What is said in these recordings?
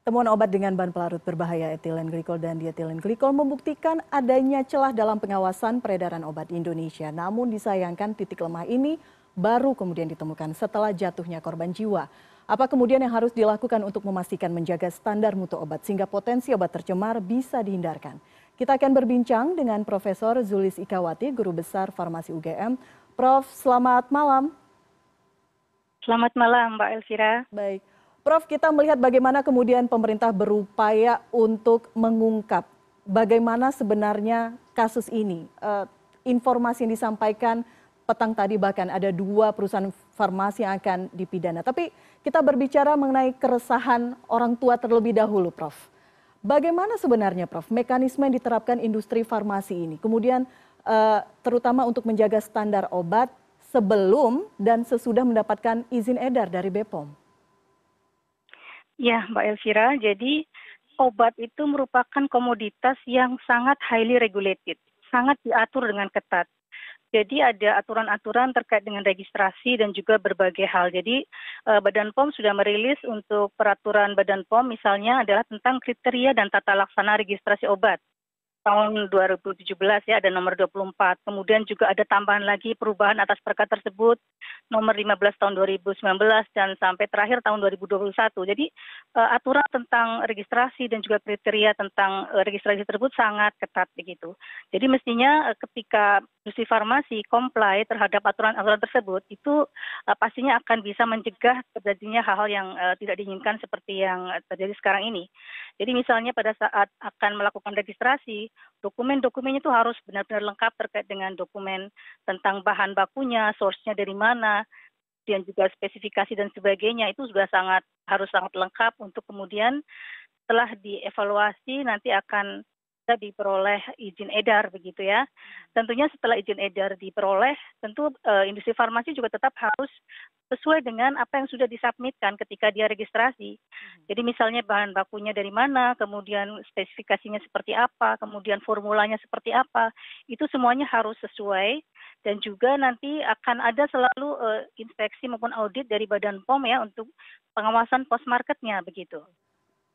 Temuan obat dengan bahan pelarut berbahaya etilen glikol dan dietilen glikol membuktikan adanya celah dalam pengawasan peredaran obat Indonesia. Namun disayangkan titik lemah ini baru kemudian ditemukan setelah jatuhnya korban jiwa. Apa kemudian yang harus dilakukan untuk memastikan menjaga standar mutu obat sehingga potensi obat tercemar bisa dihindarkan? Kita akan berbincang dengan Profesor Zulis Ikawati, Guru Besar Farmasi UGM. Prof, selamat malam. Selamat malam Mbak Elvira. Baik. Prof, kita melihat bagaimana kemudian pemerintah berupaya untuk mengungkap bagaimana sebenarnya kasus ini. Uh, informasi yang disampaikan petang tadi bahkan ada dua perusahaan farmasi yang akan dipidana. Tapi kita berbicara mengenai keresahan orang tua terlebih dahulu, Prof. Bagaimana sebenarnya, Prof, mekanisme yang diterapkan industri farmasi ini? Kemudian uh, terutama untuk menjaga standar obat sebelum dan sesudah mendapatkan izin edar dari BPOM. Ya, Mbak Elvira. Jadi obat itu merupakan komoditas yang sangat highly regulated, sangat diatur dengan ketat. Jadi ada aturan-aturan terkait dengan registrasi dan juga berbagai hal. Jadi eh, Badan POM sudah merilis untuk peraturan Badan POM misalnya adalah tentang kriteria dan tata laksana registrasi obat tahun 2017 ya ada nomor 24. Kemudian juga ada tambahan lagi perubahan atas perkara tersebut nomor 15 tahun 2019 dan sampai terakhir tahun 2021. Jadi uh, aturan tentang registrasi dan juga kriteria tentang uh, registrasi tersebut sangat ketat begitu. Jadi mestinya uh, ketika industri farmasi comply terhadap aturan-aturan tersebut itu uh, pastinya akan bisa mencegah terjadinya hal-hal yang uh, tidak diinginkan seperti yang terjadi sekarang ini. Jadi misalnya pada saat akan melakukan registrasi dokumen-dokumennya itu harus benar-benar lengkap terkait dengan dokumen tentang bahan bakunya, source-nya dari mana, dan juga spesifikasi dan sebagainya. Itu sudah sangat harus sangat lengkap untuk kemudian setelah dievaluasi nanti akan bisa diperoleh izin edar begitu ya. Tentunya setelah izin edar diperoleh, tentu uh, industri farmasi juga tetap harus sesuai dengan apa yang sudah disubmitkan ketika dia registrasi. Hmm. Jadi misalnya bahan bakunya dari mana, kemudian spesifikasinya seperti apa, kemudian formulanya seperti apa, itu semuanya harus sesuai dan juga nanti akan ada selalu uh, inspeksi maupun audit dari Badan POM ya untuk pengawasan post marketnya begitu.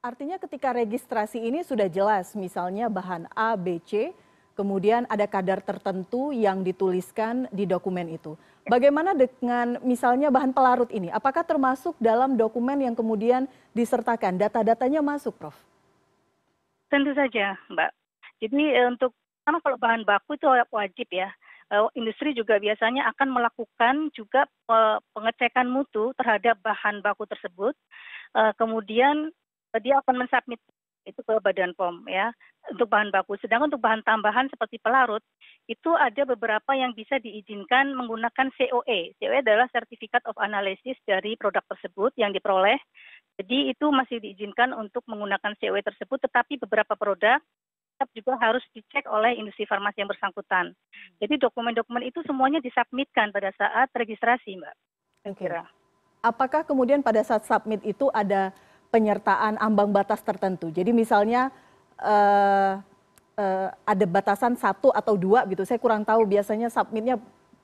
Artinya ketika registrasi ini sudah jelas, misalnya bahan A, B, C, kemudian ada kadar tertentu yang dituliskan di dokumen itu. Bagaimana dengan misalnya bahan pelarut ini? Apakah termasuk dalam dokumen yang kemudian disertakan? Data-datanya masuk, Prof? Tentu saja, Mbak. Jadi eh, untuk karena kalau bahan baku itu wajib ya. Eh, industri juga biasanya akan melakukan juga eh, pengecekan mutu terhadap bahan baku tersebut. Kemudian dia akan mensubmit itu ke Badan POM ya untuk bahan baku. Sedangkan untuk bahan tambahan seperti pelarut itu ada beberapa yang bisa diizinkan menggunakan COE. COE adalah Certificate of Analysis dari produk tersebut yang diperoleh. Jadi itu masih diizinkan untuk menggunakan COE tersebut, tetapi beberapa produk tetap juga harus dicek oleh industri farmasi yang bersangkutan. Jadi dokumen-dokumen itu semuanya disubmitkan pada saat registrasi, Mbak. Okay. Apakah kemudian pada saat submit itu ada penyertaan ambang batas tertentu. Jadi misalnya uh, uh, ada batasan satu atau dua gitu. Saya kurang tahu biasanya submitnya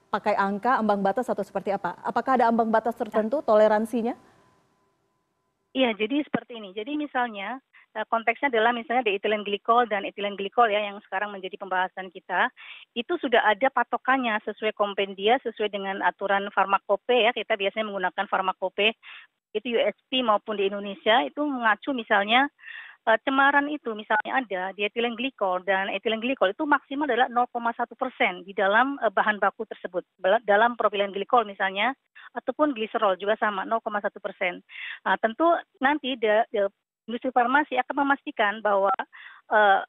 pakai angka ambang batas atau seperti apa. Apakah ada ambang batas tertentu toleransinya? Iya, jadi seperti ini. Jadi misalnya eh, konteksnya adalah misalnya di etilen glikol dan etilen glikol ya yang sekarang menjadi pembahasan kita. Itu sudah ada patokannya sesuai kompendia sesuai dengan aturan farmakope ya. Kita biasanya menggunakan farmakope itu USP maupun di Indonesia. Itu mengacu misalnya uh, cemaran itu misalnya ada di etilen glikol dan etilen glikol itu maksimal adalah 0,1 persen di dalam uh, bahan baku tersebut. Dalam propilen glikol misalnya ataupun gliserol juga sama 0,1 persen. Nah, tentu nanti the, the industri farmasi akan memastikan bahwa uh,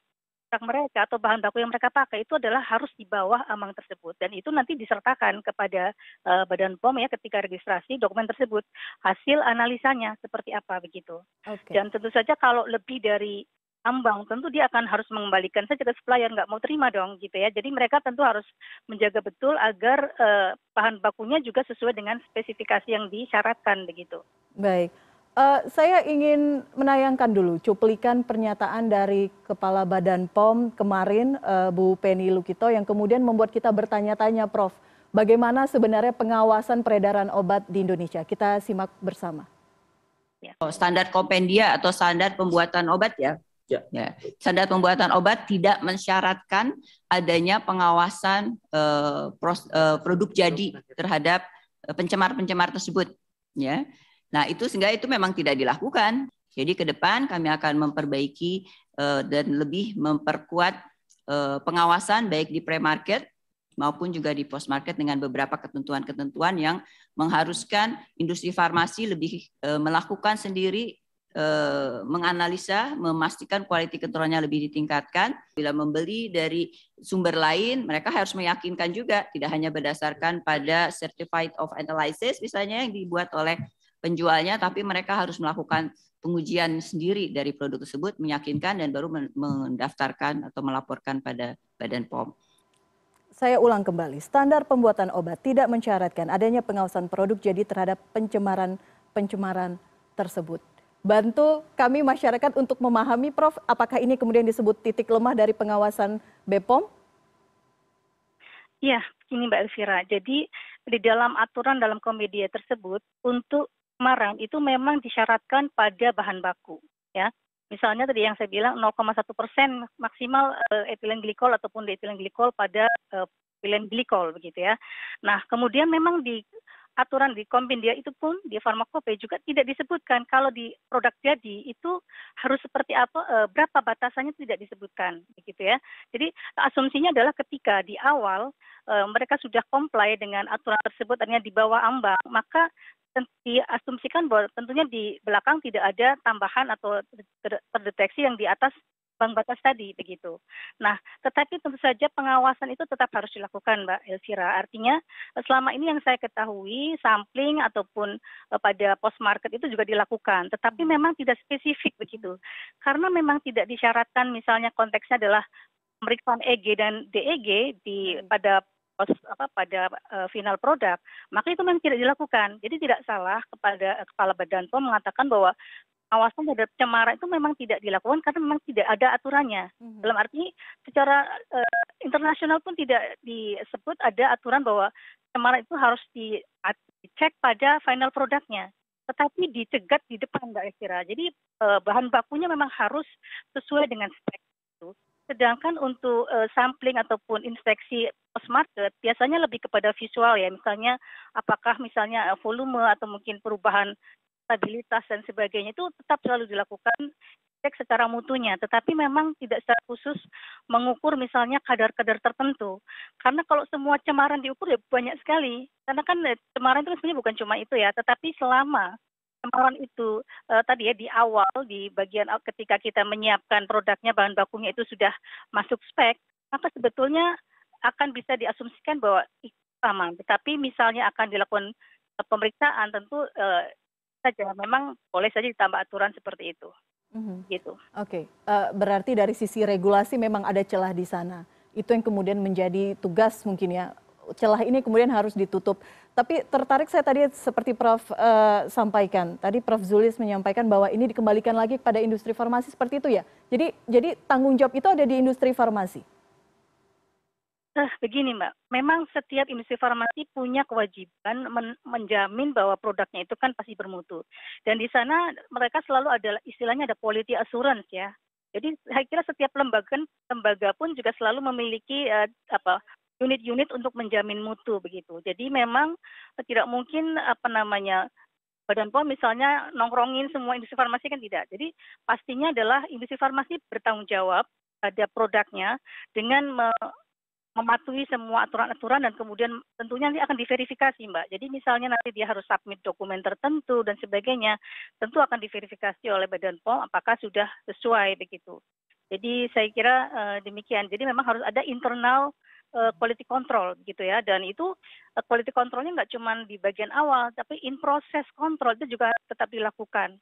produk mereka atau bahan baku yang mereka pakai itu adalah harus di bawah ambang tersebut dan itu nanti disertakan kepada uh, Badan POM ya ketika registrasi dokumen tersebut hasil analisanya seperti apa begitu. Okay. Dan tentu saja kalau lebih dari ambang tentu dia akan harus mengembalikan saja ke supplier nggak mau terima dong gitu ya. Jadi mereka tentu harus menjaga betul agar uh, bahan bakunya juga sesuai dengan spesifikasi yang disyaratkan begitu. Baik. Uh, saya ingin menayangkan dulu cuplikan pernyataan dari Kepala Badan POM kemarin, uh, Bu Penny Lukito, yang kemudian membuat kita bertanya-tanya, Prof, bagaimana sebenarnya pengawasan peredaran obat di Indonesia? Kita simak bersama. Ya. Oh, standar kompendia atau standar pembuatan obat ya? Ya. ya. Standar pembuatan obat tidak mensyaratkan adanya pengawasan uh, pros, uh, produk jadi terhadap pencemar-pencemar tersebut. Ya. Nah itu sehingga itu memang tidak dilakukan. Jadi ke depan kami akan memperbaiki uh, dan lebih memperkuat uh, pengawasan baik di pre-market maupun juga di post market dengan beberapa ketentuan-ketentuan yang mengharuskan industri farmasi lebih e, melakukan sendiri menganalisa, memastikan quality controlnya lebih ditingkatkan. Bila membeli dari sumber lain, mereka harus meyakinkan juga tidak hanya berdasarkan pada certified of analysis misalnya yang dibuat oleh penjualnya, tapi mereka harus melakukan pengujian sendiri dari produk tersebut, meyakinkan dan baru mendaftarkan atau melaporkan pada Badan POM. Saya ulang kembali, standar pembuatan obat tidak mensyaratkan adanya pengawasan produk jadi terhadap pencemaran-pencemaran tersebut. Bantu kami masyarakat untuk memahami, Prof, apakah ini kemudian disebut titik lemah dari pengawasan BPOM? Iya, ini Mbak Elvira. Jadi di dalam aturan dalam komedia tersebut untuk pencemaran itu memang disyaratkan pada bahan baku, ya. Misalnya tadi yang saya bilang 0,1 persen maksimal uh, etilen glikol ataupun dietilen glikol pada uh, etilen glikol begitu ya. Nah kemudian memang di aturan di Kombindia itu pun di farmakope juga tidak disebutkan kalau di produk jadi itu harus seperti apa e, berapa batasannya tidak disebutkan begitu ya. Jadi asumsinya adalah ketika di awal mereka sudah comply dengan aturan tersebut artinya di bawah ambang maka diasumsikan bahwa tentunya di belakang tidak ada tambahan atau terdeteksi yang di atas bank batas tadi begitu. Nah, tetapi tentu saja pengawasan itu tetap harus dilakukan, Mbak Elvira. Artinya selama ini yang saya ketahui sampling ataupun uh, pada post market itu juga dilakukan, tetapi memang tidak spesifik begitu. Karena memang tidak disyaratkan misalnya konteksnya adalah pemeriksaan EG dan DEG di pada apa pada uh, final produk, maka itu memang tidak dilakukan. Jadi tidak salah kepada uh, kepala Badan POM mengatakan bahwa pengawasan terhadap cemara itu memang tidak dilakukan karena memang tidak ada aturannya. Mm-hmm. Dalam arti secara uh, internasional pun tidak disebut ada aturan bahwa cemara itu harus di, dicek pada final produknya tetapi dicegat di depan Mbak Elvira. Jadi uh, bahan bakunya memang harus sesuai dengan spek itu. Sedangkan untuk uh, sampling ataupun inspeksi post market biasanya lebih kepada visual ya, misalnya apakah misalnya uh, volume atau mungkin perubahan stabilitas dan sebagainya itu tetap selalu dilakukan cek secara mutunya, tetapi memang tidak secara khusus mengukur misalnya kadar-kadar tertentu. Karena kalau semua cemaran diukur ya banyak sekali. Karena kan eh, cemaran itu sebenarnya bukan cuma itu ya, tetapi selama cemaran itu uh, tadi ya di awal di bagian ketika kita menyiapkan produknya bahan bakunya itu sudah masuk spek, maka sebetulnya akan bisa diasumsikan bahwa aman. Tetapi misalnya akan dilakukan uh, pemeriksaan tentu uh, saja memang boleh saja ditambah aturan seperti itu. Mm-hmm. Gitu. Oke, okay. uh, berarti dari sisi regulasi memang ada celah di sana. Itu yang kemudian menjadi tugas mungkin ya celah ini kemudian harus ditutup. Tapi tertarik saya tadi seperti Prof uh, sampaikan, tadi Prof Zulis menyampaikan bahwa ini dikembalikan lagi kepada industri farmasi seperti itu ya. Jadi jadi tanggung jawab itu ada di industri farmasi. Nah, begini Mbak, memang setiap industri farmasi punya kewajiban men menjamin bahwa produknya itu kan pasti bermutu. Dan di sana mereka selalu ada istilahnya ada quality assurance ya. Jadi saya kira setiap lembaga lembaga pun juga selalu memiliki uh, apa unit-unit untuk menjamin mutu begitu. Jadi memang tidak mungkin apa namanya Badan POM misalnya nongkrongin semua industri farmasi kan tidak. Jadi pastinya adalah industri farmasi bertanggung jawab pada produknya dengan mematuhi semua aturan-aturan dan kemudian tentunya nanti akan diverifikasi Mbak. Jadi misalnya nanti dia harus submit dokumen tertentu dan sebagainya, tentu akan diverifikasi oleh Badan POM apakah sudah sesuai begitu. Jadi saya kira uh, demikian. Jadi memang harus ada internal uh, quality control gitu ya dan itu uh, quality controlnya nggak cuma di bagian awal tapi in proses kontrol itu juga tetap dilakukan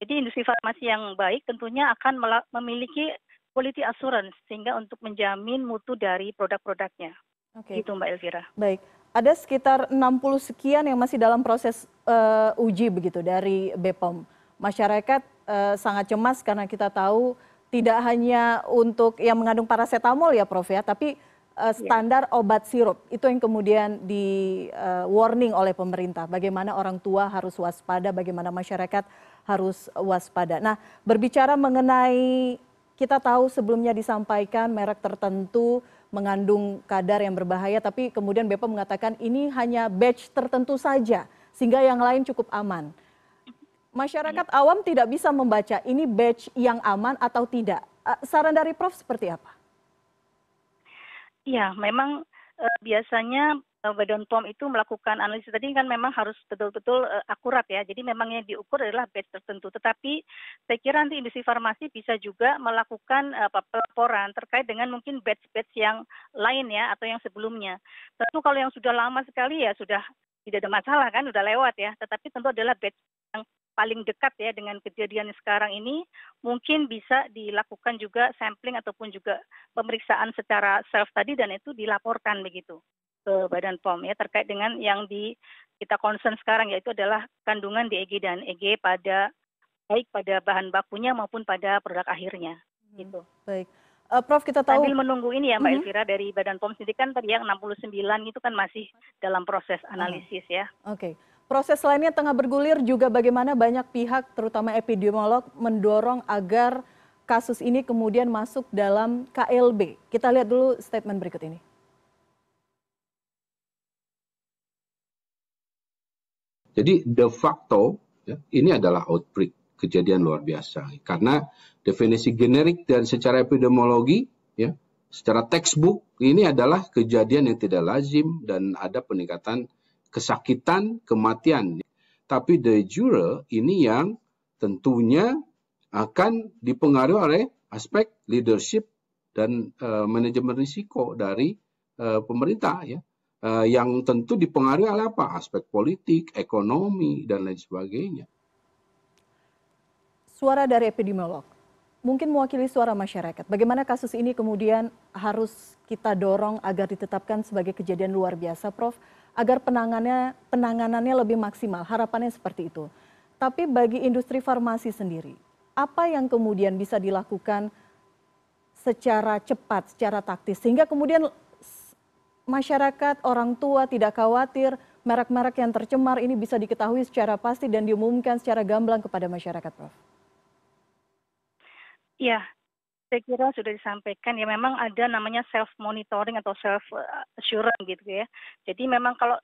jadi industri farmasi yang baik tentunya akan memiliki quality assurance sehingga untuk menjamin mutu dari produk-produknya. Oke. Okay. Itu Mbak Elvira. Baik. Ada sekitar 60 sekian yang masih dalam proses uh, uji begitu dari BPOM. Masyarakat uh, sangat cemas karena kita tahu tidak hanya untuk yang mengandung paracetamol ya Prof ya, tapi uh, standar yeah. obat sirup itu yang kemudian di uh, warning oleh pemerintah. Bagaimana orang tua harus waspada, bagaimana masyarakat harus waspada. Nah, berbicara mengenai kita tahu sebelumnya disampaikan merek tertentu mengandung kadar yang berbahaya, tapi kemudian Bepom mengatakan ini hanya batch tertentu saja, sehingga yang lain cukup aman. Masyarakat ya. awam tidak bisa membaca ini batch yang aman atau tidak. Uh, saran dari Prof seperti apa? Iya, memang uh, biasanya Badan POM itu melakukan analisis tadi kan memang harus betul-betul uh, akurat ya. Jadi memang yang diukur adalah batch tertentu. Tetapi saya kira nanti industri farmasi bisa juga melakukan uh, pelaporan terkait dengan mungkin batch-batch yang lain ya atau yang sebelumnya. Tentu kalau yang sudah lama sekali ya sudah tidak ada masalah kan, sudah lewat ya. Tetapi tentu adalah batch yang paling dekat ya dengan kejadian sekarang ini mungkin bisa dilakukan juga sampling ataupun juga pemeriksaan secara self tadi dan itu dilaporkan begitu ke Badan POM ya terkait dengan yang di kita concern sekarang yaitu adalah kandungan DEG dan EG pada baik pada bahan bakunya maupun pada produk akhirnya hmm, gitu. Baik. Uh, Prof kita tahu sambil menunggu ini ya Mbak uh-huh. Elvira dari Badan POM sendiri kan tadi yang 69 itu kan masih dalam proses analisis uh-huh. ya. Oke. Okay. Proses lainnya tengah bergulir juga bagaimana banyak pihak terutama epidemiolog mendorong agar kasus ini kemudian masuk dalam KLB. Kita lihat dulu statement berikut ini. Jadi de facto ya, ini adalah outbreak, kejadian luar biasa. Karena definisi generik dan secara epidemiologi, ya, secara textbook ini adalah kejadian yang tidak lazim dan ada peningkatan kesakitan, kematian. Tapi de jure ini yang tentunya akan dipengaruhi oleh aspek leadership dan uh, manajemen risiko dari uh, pemerintah ya. Uh, yang tentu dipengaruhi oleh apa? Aspek politik, ekonomi dan lain sebagainya. Suara dari epidemiolog mungkin mewakili suara masyarakat. Bagaimana kasus ini kemudian harus kita dorong agar ditetapkan sebagai kejadian luar biasa, Prof? agar penanganannya penanganannya lebih maksimal. Harapannya seperti itu. Tapi bagi industri farmasi sendiri, apa yang kemudian bisa dilakukan secara cepat, secara taktis sehingga kemudian masyarakat, orang tua tidak khawatir merek-merek yang tercemar ini bisa diketahui secara pasti dan diumumkan secara gamblang kepada masyarakat, Prof. Iya, saya kira sudah disampaikan ya memang ada namanya self monitoring atau self assurance gitu ya. Jadi memang kalau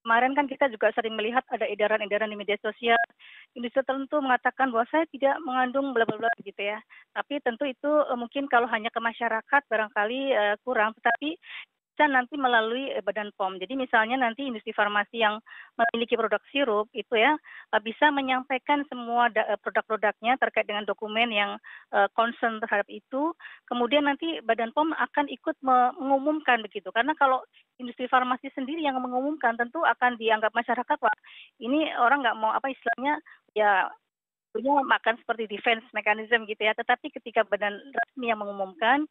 kemarin kan kita juga sering melihat ada edaran-edaran di media sosial industri tertentu mengatakan bahwa saya tidak mengandung bla bla bla gitu ya. Tapi tentu itu eh, mungkin kalau hanya ke masyarakat barangkali uh, kurang tetapi nanti melalui eh, Badan POM. Jadi misalnya nanti industri farmasi yang memiliki produk sirup itu ya eh, bisa menyampaikan semua eh, produk-produknya terkait dengan dokumen yang concern terhadap itu. Kemudian nanti Badan POM akan ikut mengumumkan begitu. Karena kalau industri farmasi sendiri yang mengumumkan tentu akan dianggap masyarakat wah ini orang nggak mau apa istilahnya ya punya makan seperti defense mechanism gitu ya. Tetapi ketika badan resmi yang mengumumkan,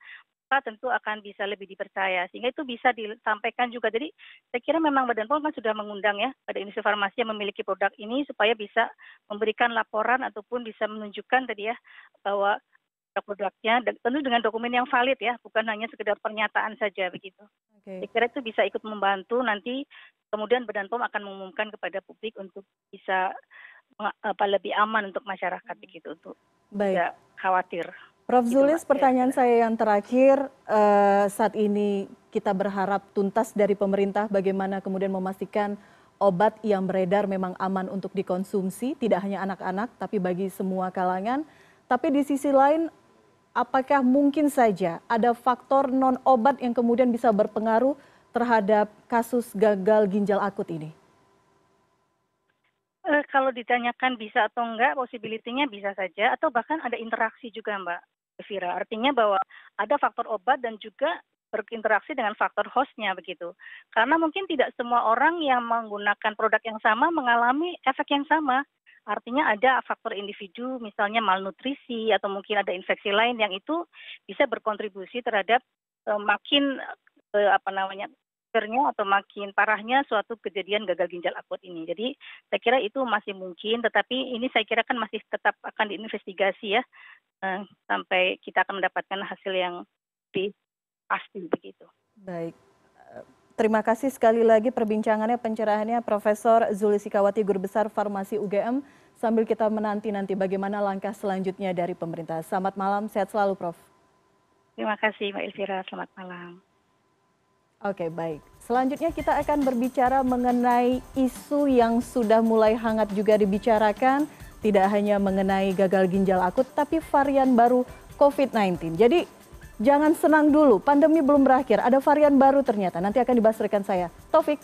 tentu akan bisa lebih dipercaya sehingga itu bisa disampaikan juga jadi saya kira memang Badan POM kan sudah mengundang ya pada industri farmasi yang memiliki produk ini supaya bisa memberikan laporan ataupun bisa menunjukkan tadi ya bahwa produk-produknya tentu dengan dokumen yang valid ya bukan hanya sekedar pernyataan saja begitu. Okay. Saya kira itu bisa ikut membantu nanti kemudian Badan POM akan mengumumkan kepada publik untuk bisa apa lebih aman untuk masyarakat begitu untuk Baik. tidak khawatir. Prof. Gitu, Zulis, pertanyaan saya yang terakhir, uh, saat ini kita berharap tuntas dari pemerintah bagaimana kemudian memastikan obat yang beredar memang aman untuk dikonsumsi, tidak hanya anak-anak, tapi bagi semua kalangan. Tapi di sisi lain, apakah mungkin saja ada faktor non-obat yang kemudian bisa berpengaruh terhadap kasus gagal ginjal akut ini? Uh, kalau ditanyakan bisa atau enggak, possibility-nya bisa saja, atau bahkan ada interaksi juga, Mbak. Vira. Artinya bahwa ada faktor obat dan juga berinteraksi dengan faktor hostnya begitu. Karena mungkin tidak semua orang yang menggunakan produk yang sama mengalami efek yang sama. Artinya ada faktor individu, misalnya malnutrisi atau mungkin ada infeksi lain yang itu bisa berkontribusi terhadap uh, makin uh, apa namanya atau makin parahnya suatu kejadian gagal ginjal akut ini. Jadi saya kira itu masih mungkin, tetapi ini saya kira kan masih tetap akan diinvestigasi ya uh, sampai kita akan mendapatkan hasil yang lebih pasti begitu. Baik. Terima kasih sekali lagi perbincangannya, pencerahannya Profesor Zuli Sikawati, Guru Besar Farmasi UGM, sambil kita menanti-nanti bagaimana langkah selanjutnya dari pemerintah. Selamat malam, sehat selalu Prof. Terima kasih Mbak Elvira, selamat malam. Oke, baik. Selanjutnya kita akan berbicara mengenai isu yang sudah mulai hangat juga dibicarakan, tidak hanya mengenai gagal ginjal akut, tapi varian baru COVID-19. Jadi Jangan senang dulu, pandemi belum berakhir. Ada varian baru ternyata. Nanti akan dibahas rekan saya. Taufik.